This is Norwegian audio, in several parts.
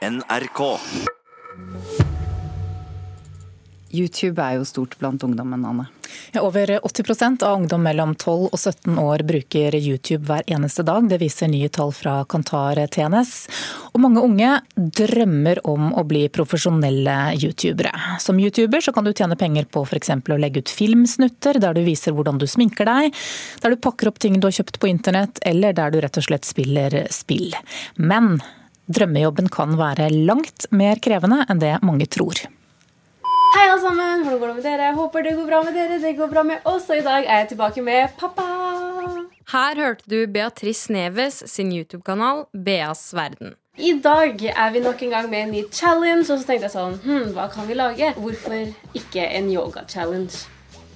NRK. YouTube er jo stort blant ungdommen, Anne. Ja, over 80% av ungdom mellom 12 og 17 år bruker YouTube hver eneste dag. Det viser nye tall fra Kantar TNS. Og mange unge drømmer om å bli profesjonelle youtubere. Som youtuber så kan du tjene penger på f.eks. å legge ut filmsnutter der du viser hvordan du sminker deg, der du pakker opp ting du har kjøpt på internett, eller der du rett og slett spiller spill. Men drømmejobben kan være langt mer krevende enn det mange tror. Hei, alle sammen. Hvordan går det med dere? Jeg Håper det går bra med dere. Det går bra med oss, og i dag er jeg tilbake med pappa. Her hørte du Beatrice Neves sin YouTube-kanal Beas verden. I dag er vi nok en gang med en ny challenge, og så tenkte jeg sånn Hm, hva kan vi lage? Hvorfor ikke en yoga-challenge?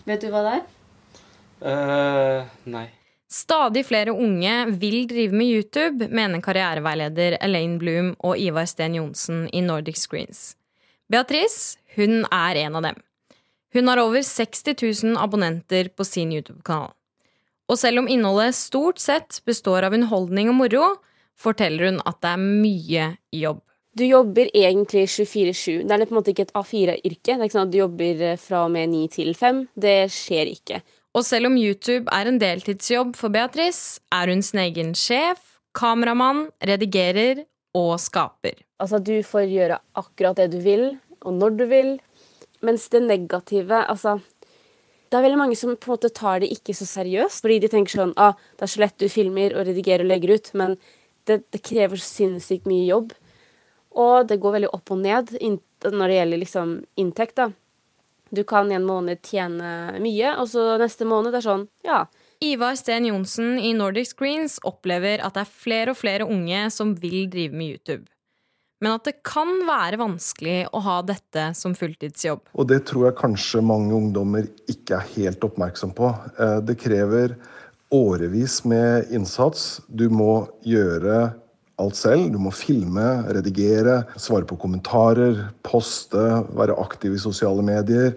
Vet du hva det er? Uh, nei. Stadig flere unge vil drive med YouTube, mener karriereveileder Elaine Bloom og Ivar Sten Johnsen i Nordic Screens. Beatrice hun er en av dem. Hun har over 60 000 abonnenter på sin YouTube-kanal. Og selv om innholdet stort sett består av underholdning og moro, forteller hun at det er mye jobb. Du jobber egentlig 24-7. Det er på en måte ikke et A4-yrke. Det er ikke sånn at du jobber fra og med 9 til 5. Det skjer ikke. Og selv om YouTube er en deltidsjobb for Beatrice, er hun sin egen sjef, kameramann, redigerer og skaper. Altså, du får gjøre akkurat det du vil, og når du vil. Mens det negative Altså, det er veldig mange som på en måte tar det ikke så seriøst. Fordi de tenker sånn ah, det er så lett du filmer og redigerer og legger ut, men det, det krever sinnssykt mye jobb. Og det går veldig opp og ned når det gjelder liksom inntekt, da. Du kan i en måned tjene mye, og så neste måned er sånn, ja. Ivar Sten Johnsen i Nordic Screens opplever at det er flere og flere unge som vil drive med YouTube men at det kan være vanskelig å ha dette som fulltidsjobb. Og det tror jeg kanskje mange ungdommer ikke er helt oppmerksom på. Eh, det krever årevis med innsats. Du må gjøre alt selv. Du må filme, redigere, svare på kommentarer, poste, være aktiv i sosiale medier.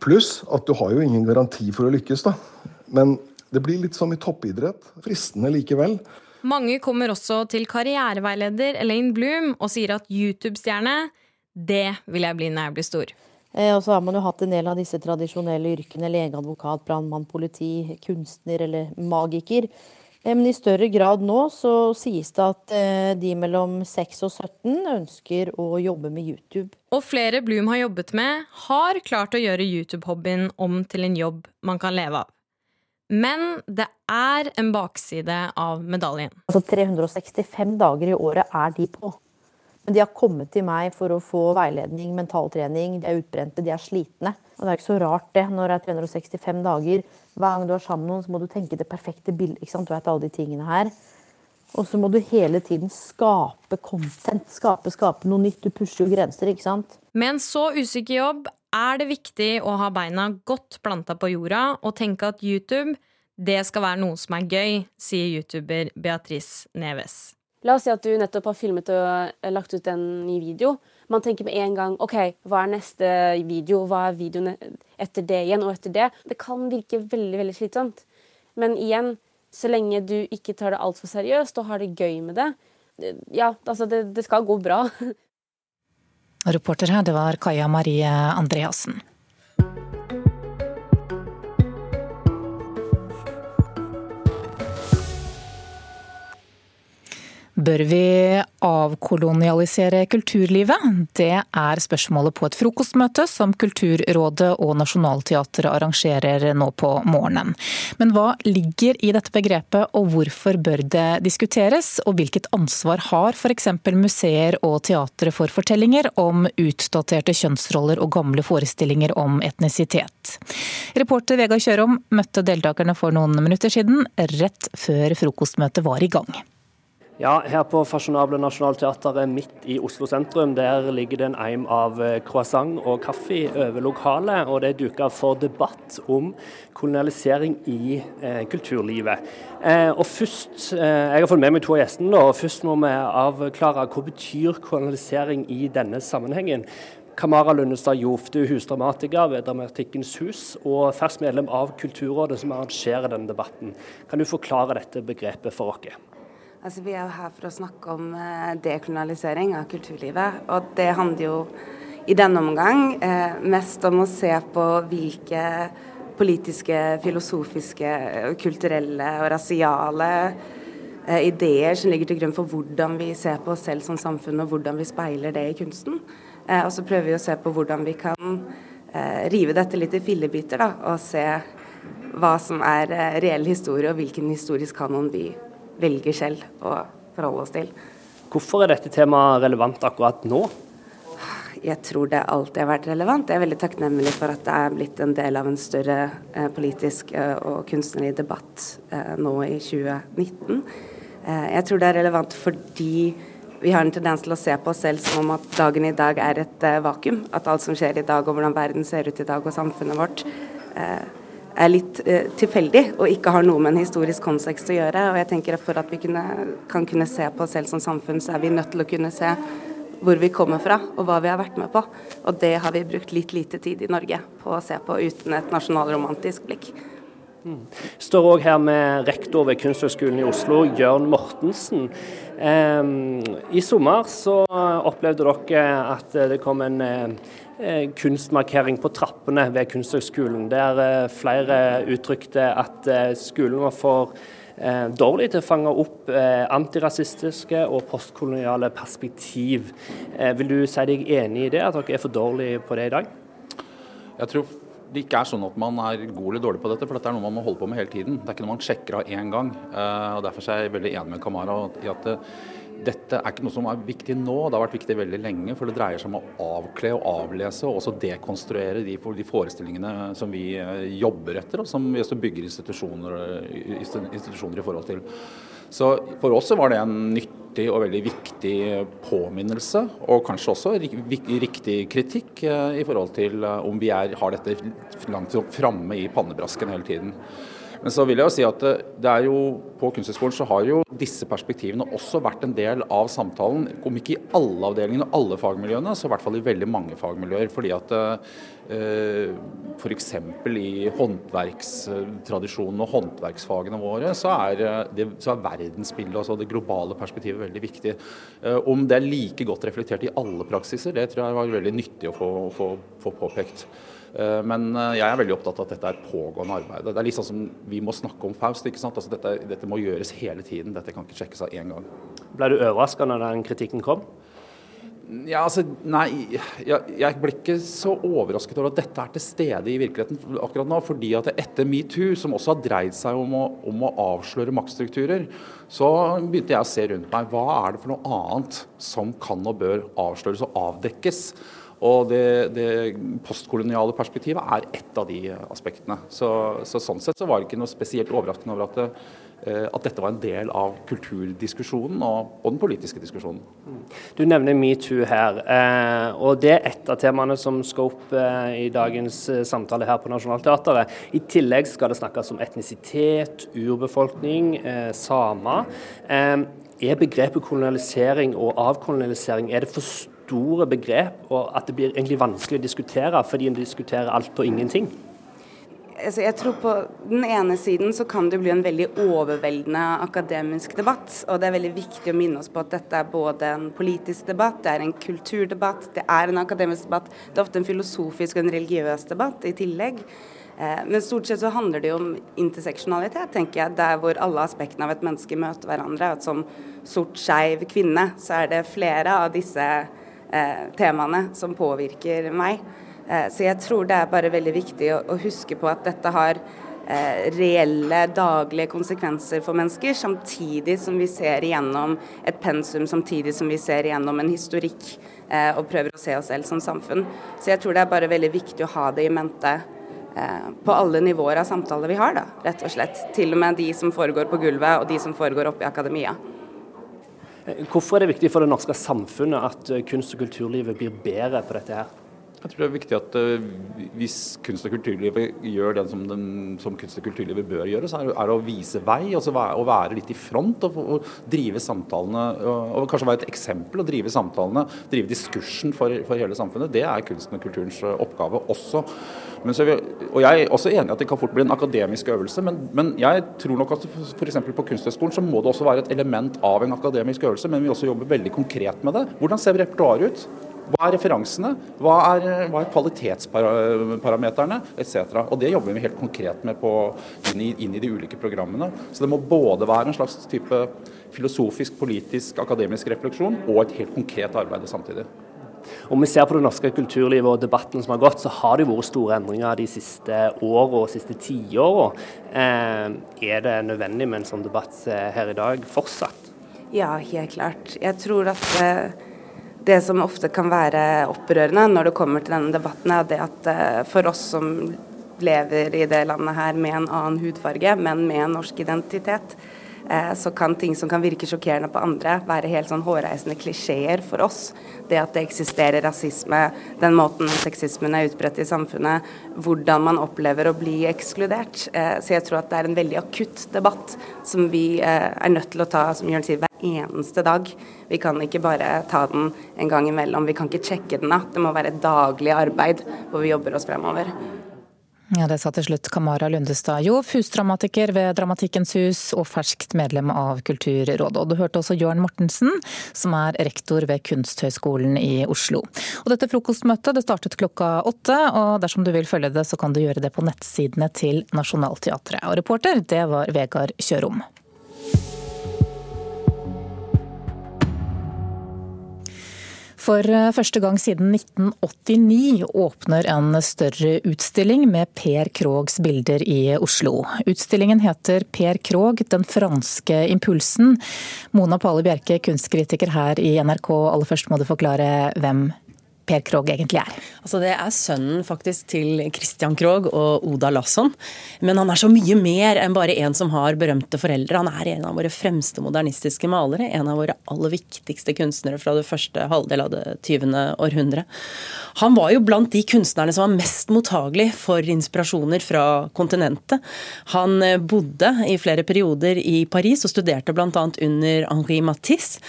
Pluss at du har jo ingen garanti for å lykkes, da. Men det blir litt som i toppidrett. Fristende likevel. Mange kommer også til karriereveileder Elaine Bloom og sier at YouTube-stjerne, det vil jeg bli når jeg blir stor. Eh, og så har man jo hatt en del av disse tradisjonelle yrkene, lege, advokat, brannmann, politi, kunstner eller magiker. Eh, men i større grad nå så sies det at eh, de mellom 6 og 17 ønsker å jobbe med YouTube. Og flere Bloom har jobbet med, har klart å gjøre YouTube-hobbyen om til en jobb man kan leve av. Men det er en bakside av medaljen. Altså 365 dager i året er de på. Men de har kommet til meg for å få veiledning, mentaltrening. De er utbrente, de er slitne. Og det er ikke så rart det, når det er 365 dager. Hver gang du er sammen med noen, så må du tenke det perfekte bildet. ikke sant? Du vet alle de tingene her. Og så må du hele tiden skape content. Skape, skape noe nytt. Du pusher jo grenser, ikke sant. Med en så usikker jobb er det viktig å ha beina godt planta på jorda og tenke at YouTube det skal være noe som er gøy, sier youtuber Beatrice Neves. La oss si at du nettopp har filmet og lagt ut en ny video. Man tenker med en gang OK, hva er neste video? Hva er videoen etter det igjen, og etter det? Det kan virke veldig, veldig slitsomt. Men igjen, så lenge du ikke tar det altfor seriøst og har det gøy med det, ja, altså, det, det skal gå bra. Reporter her, det var Kaja Marie Andreassen. Bør vi avkolonialisere kulturlivet? Det er spørsmålet på et frokostmøte som Kulturrådet og Nationaltheatret arrangerer nå på morgenen. Men hva ligger i dette begrepet, og hvorfor bør det diskuteres? Og hvilket ansvar har f.eks. museer og teatre for fortellinger om utdaterte kjønnsroller og gamle forestillinger om etnisitet? Reporter Vegard Kjørom møtte deltakerne for noen minutter siden, rett før frokostmøtet var i gang. Ja, her på Fasjonable Nationaltheatret midt i Oslo sentrum, der ligger det en eim av eh, croissant og kaffe over lokalet. Og det er duka for debatt om kolonialisering i eh, kulturlivet. Eh, og først, eh, Jeg har fått med meg to av gjestene, og først må vi avklare hva betyr kolonialisering i denne sammenhengen. Kamara Lundestad Jof, er husdramatiker ved Dramatikkens hus og fersk medlem av Kulturrådet som arrangerer denne debatten. Kan du forklare dette begrepet for oss? Altså, vi er jo her for å snakke om dekriminalisering dekolonialisering av kulturlivet. Og det handler jo i denne omgang eh, mest om å se på hvilke politiske, filosofiske, kulturelle og rasiale eh, ideer som ligger til grunn for hvordan vi ser på oss selv som samfunn, og hvordan vi speiler det i kunsten. Eh, og så prøver vi å se på hvordan vi kan eh, rive dette litt i fillebiter, da, og se hva som er eh, reell historie, og hvilken historisk kanon vi velger selv å forholde oss til. Hvorfor er dette temaet relevant akkurat nå? Jeg tror det alltid har vært relevant. Jeg er veldig takknemlig for at det er blitt en del av en større eh, politisk eh, og kunstnerlig debatt eh, nå i 2019. Eh, jeg tror det er relevant fordi vi har en tendens til å se på oss selv som om at dagen i dag er et vakuum. At alt som skjer i dag og hvordan verden ser ut i dag og samfunnet vårt eh, er litt tilfeldig og ikke har noe med en historisk kontekst å gjøre. Og jeg tenker at For at vi kunne, kan kunne se på oss selv som samfunn, så er vi nødt til å kunne se hvor vi kommer fra og hva vi har vært med på. Og det har vi brukt litt lite tid i Norge på å se på uten et nasjonalromantisk blikk. Mm. Står òg her med rektor ved Kunsthøgskolen i Oslo, Jørn Mortensen. Eh, I sommer så opplevde dere at det kom en eh, kunstmarkering på trappene ved Kunsthøgskolen, der eh, flere uttrykte at eh, skolen var for eh, dårlig til å fange opp eh, antirasistiske og postkoloniale perspektiv. Eh, vil du si deg enig i det, at dere er for dårlige på det i dag? Jeg tror det ikke er sånn at man er god eller dårlig på dette, for dette er noe man må holde på med hele tiden. Det er ikke noe man sjekker av én gang. Og Derfor er jeg veldig enig med Kamara i at dette er ikke noe som er viktig nå, det har vært viktig veldig lenge. For det dreier seg om å avkle og avlese og også dekonstruere de, forestillingene som vi uh, jobber etter, og som vi også bygger institusjoner, institusjoner i forhold til. Så for oss var det en nyttig og veldig viktig påminnelse, og kanskje også riktig kritikk eh, i forhold til eh, om vi er, har dette langt framme i pannebrasken hele tiden. Men så vil jeg jo si at eh, det er jo, på Kunsthøgskolen så har jo disse perspektivene også vært en del av samtalen. Om ikke i alle avdelingene og alle fagmiljøene, så i hvert fall i veldig mange fagmiljøer. fordi at eh, F.eks. i håndverkstradisjonen og håndverksfagene våre, så er, eh, det, så er verdensbildet, altså det globale perspektivet, veldig viktig. Eh, om det er like godt reflektert i alle praksiser, det tror jeg var veldig nyttig å få, få, få påpekt. Eh, men eh, jeg er veldig opptatt av at dette er pågående arbeid. Det er litt sånn som vi må snakke om Faust. ikke sant? Altså dette, dette, må gjøres hele tiden. Dette kan ikke sjekkes av én gang. Ble du overraska når den kritikken kom? Ja, altså, nei, jeg, jeg ble ikke så overrasket over at dette er til stede i virkeligheten akkurat nå. fordi at etter metoo, som også har dreid seg om å, om å avsløre maktstrukturer, så begynte jeg å se rundt meg. Hva er det for noe annet som kan og bør avsløres og avdekkes? Og det, det, postkoloniale perspektivet er ett av de aspektene. Så, så, Sånn sett så var det ikke noe spesielt overraskende over at, det, at dette var en del av kulturdiskusjonen og, og, den politiske diskusjonen. Du nevner metoo her, eh, og det er et av temaene som skal opp eh, i dagens samtale her på Nationaltheatret. I tillegg skal det snakkes om etnisitet, urbefolkning, samer. Er begrepet kolonialisering og avkolonialisering er det for store begrep, og at det blir egentlig vanskelig å diskutere fordi en diskuterer alt og ingenting? Altså, jeg tror På den ene siden så kan det bli en veldig overveldende akademisk debatt. Og det er veldig viktig å minne oss på at dette er både en politisk debatt, det er en kulturdebatt, det er en akademisk debatt. Det er ofte en filosofisk og en religiøs debatt i tillegg. Eh, men stort sett så handler det jo om interseksjonalitet, tenker jeg. Der hvor alle aspektene av et menneske møter hverandre. At som sort, skeiv kvinne, så er det flere av disse eh, temaene som påvirker meg. Eh, så jeg tror det er bare veldig viktig å, huske på at dette har eh, reelle daglige konsekvenser for mennesker, samtidig som vi ser igjennom et pensum, samtidig som vi ser igjennom en historikk eh, og prøver å se oss selv som samfunn. Så jeg tror det er bare veldig viktig å ha det i mente på alle nivåer av samtaler vi har, da, rett og slett. Til og med de som foregår på gulvet og de som foregår oppe i akademia. Hvorfor er det viktig for det norske samfunnet at kunst- og kulturlivet blir bedre på dette her? Jeg tror det er viktig at uh, hvis kunst- og kulturlivet gjør det som, den, som kunst- og kulturlivet bør gjøre, så er det å vise vei. altså Å være litt i front og, og drive samtalene. Og, og, kanskje være et eksempel. og Drive samtalene, drive diskursen for, for hele samfunnet. Det er kunsten og kulturens uh, oppgave også. Vi, og Jeg er også enig i at det kan fort bli en akademisk øvelse, men, men jeg tror nok at f.eks. på Kunsthøgskolen så må det også være et element av en akademisk øvelse, men vi også jobber veldig konkret med det. Hvordan ser repertoaret ut? Hva er referansene? Hva er, hva er kvalitetsparameterne etc. Og Det jobber vi helt konkret med på, inn, i, inn, i, de ulike programmene. Så det må både være en slags type filosofisk, politisk, akademisk refleksjon og et helt konkret arbeid samtidig. Om vi ser på det norske kulturlivet og debatten som har gått, så har det vært store endringer de siste årene og siste tiåra. Eh, er det nødvendig med en sånn debatt her i dag fortsatt? Ja, helt klart. Jeg tror at eh det som ofte kan være opprørende når det kommer til denne debatten, er det at eh, for oss som lever i det landet her med en annen hudfarge, men med en norsk identitet, så kan ting som kan virke sjokkerende på andre, være helt sånn hårreisende klisjeer for oss. Det at det eksisterer rasisme, den måten sexismen er utbredt i samfunnet, hvordan man opplever å bli ekskludert. Eh, så jeg tror at det er en veldig akutt debatt som vi er nødt til å ta, som Jørn sier, hver eneste dag. Vi kan ikke bare ta den en gang imellom. Vi kan ikke sjekke den av. Det må være daglig arbeid hvor vi jobber oss fremover. Ja, Det sa til slutt Kamara Lundestad Jov, husdramatiker ved Dramatikkens hus og ferskt medlem av Kulturrådet. Og du hørte også Jørn Mortensen, som er rektor ved Kunsthøgskolen i Oslo. Og dette frokostmøtet det startet klokka åtte, og dersom du vil følge det, så kan du gjøre det på nettsidene til Nationaltheatret. Og reporter, det var Vegard Kjørom. For eh, første gang siden 1989 åpner en større utstilling med Per Krogs bilder i Oslo. Utstillingen heter Per Krog, den franske impulsen. Mona Pale Bjerke, kunstkritiker her i NRK. Aller først må du forklare hvem Per Krog egentlig er? Altså Det er sønnen faktisk til Christian Krog og Oda Lasson. Men han er så mye mer enn bare en som har berømte foreldre. Han er en av våre fremste modernistiske malere. En av våre aller viktigste kunstnere fra det første halvdel av det 20. århundre. Han var jo blant de kunstnerne som var mest mottagelig for inspirasjoner fra kontinentet. Han eh, bodde i flere perioder i Paris og studerte bl.a. under Henri Matisse.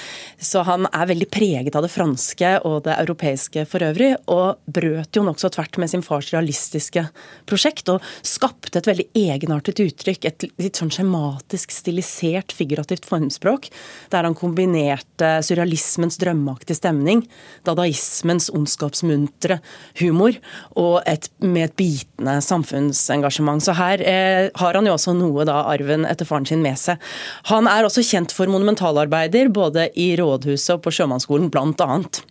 Så han er veldig preget av det franske og det europeiske for øvrig, og brøt jo nokså tvert med sin fars realistiske prosjekt, og skapte et veldig egenartet uttrykk, et litt sånn skjematisk, stilisert, figurativt formspråk, der han kombinerte surrealismens drømmeaktige stemning, dadaismens ondskapsmuntre humor, og et, med et bitende samfunnsengasjement. Så her eh, har han jo også noe da arven etter faren sin med seg. Han er også kjent for monumentalarbeider, både i rådhuset og på Sjømannsskolen, blant annet.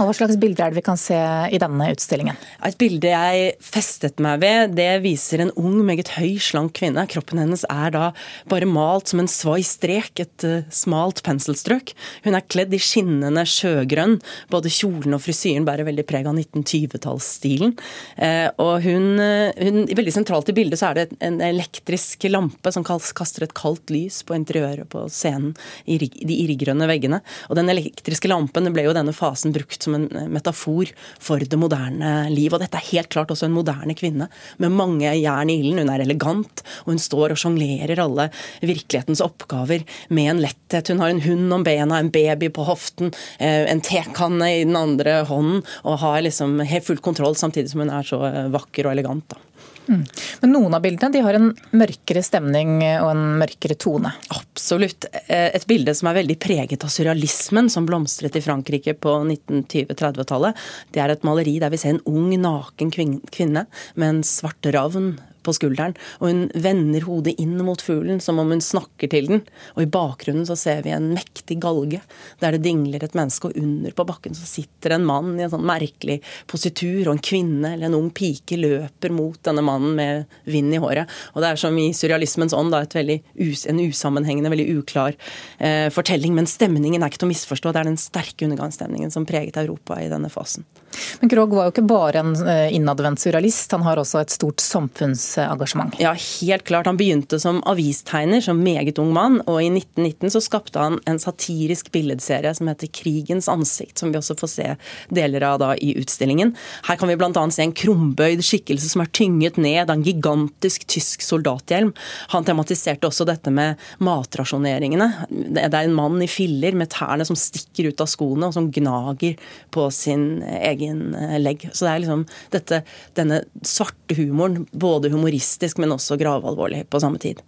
Og Hva slags bilder er det vi kan se i denne utstillingen? Et bilde jeg festet meg ved, det viser en ung, meget høy, slank kvinne. Kroppen hennes er da bare malt som en svai strek, et uh, smalt penselstrøk. Hun er kledd i skinnende sjøgrønn. Både kjolen og frisyren bærer veldig preg av 1920-tallsstilen. Uh, og hun, uh, hun, Veldig sentralt i bildet så er det en elektrisk lampe som kaster et kaldt lys på interiøret på scenen, i de irrgrønne veggene. Og den elektriske lampen ble jo denne fasen brukt som som en metafor for det moderne liv. Og dette er helt klart også en moderne kvinne med mange jern i ilden. Hun er elegant, og hun står og sjonglerer alle virkelighetens oppgaver med en letthet. Hun har en hund om bena, en baby på hoften, eh, en tekanne i den andre hånden, og har liksom helt full kontroll samtidig som hun er så vakker og elegant. da. Mm. Men noen av bildene de har en mørkere stemning og en mørkere tone? Absolutt. Eh, et bilde som er veldig preget av surrealismen, som blomstret i Frankrike på 1920-30-tallet. Det er et maleri der vi ser en ung, naken kvinne med en svart ravn på skulderen. Og hun vender hodet inn mot fuglen som om hun snakker til den. Og i bakgrunnen så ser vi en mektig galge der det dingler et menneske, og under på bakken så sitter en mann i en sånn merkelig positur, og en kvinne eller en ung pike løper mot denne mannen med vind i håret. Og det er som i surrealismens ånd da, veldig, en usammenhengende, veldig uklar eh, fortelling. Men stemningen er ikke til å misforstå. Det er den sterke undergangsstemningen som preget Europa i denne fasen. Men Krogh var jo ikke bare en eh, innadvendt surrealist, han har også et stort samfunns samfunnsengasjement? Ja, helt klart. Han begynte som avistegner som meget ung mann, og i 1919 så skapte han en satirisk billedserie som heter 'Krigens ansikt', som vi også får se deler av da i utstillingen. Her kan vi bl.a. se en krumbøyd skikkelse som er tynget ned av en gigantisk tysk soldathjelm. Han tematiserte også dette med matrasjoneringene. Det er en mann i filler med tærne som stikker ut av skoene, og som gnager på sin egen legg. Så det er liksom dette, denne svarte humoren, både humoristisk, men også gravalvorlig på samme tid.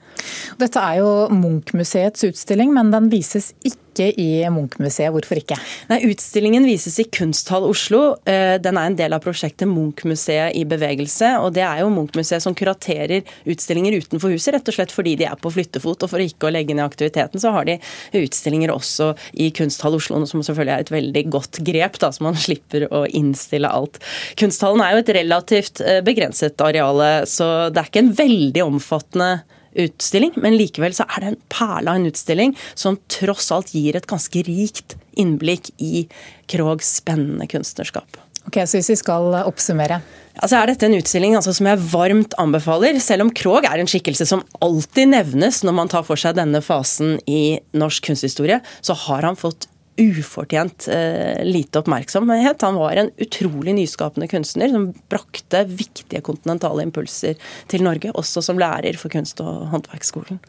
Dette er jo Munch-museets utstilling, men den vises ikke i Munch-museet. Hvorfor ikke? Nei, Utstillingen vises i Kunsthall Oslo. Eh, den er en del av prosjektet Munch-museet i bevegelse. og Det er jo Munch-museet som kuraterer utstillinger utenfor huset, rett og slett fordi de er på flyttefot. Og for ikke å legge ned aktiviteten, så har de utstillinger også i Kunsthall Oslo, som selvfølgelig er et veldig godt grep, da, så man slipper å innstille alt. Kunsthallen er jo et relativt eh, begrenset areale, så det er ikke en veldig omfattende utstilling, men likevel så er det en perle av en utstilling som tross alt gir et ganske rikt innblikk i Krogs spennende kunstnerskap. Ok, Så hvis vi skal oppsummere? Altså er Dette en utstilling altså, som jeg varmt anbefaler. Selv om Krog er en skikkelse som alltid nevnes når man tar for seg denne fasen i norsk kunsthistorie, så har han fått ufortjent eh, lite oppmerksomhet. Han var en utrolig nyskapende kunstner som brakte viktige kontinentale impulser til Norge, også som lærer for kunst- og håndverksskolen.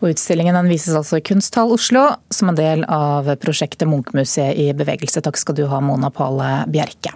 Og Utstillingen den vises altså i Kunsthall Oslo som en del av prosjektet Munchmuseet i bevegelse. Takk skal du ha, Mona Pale Bjerke.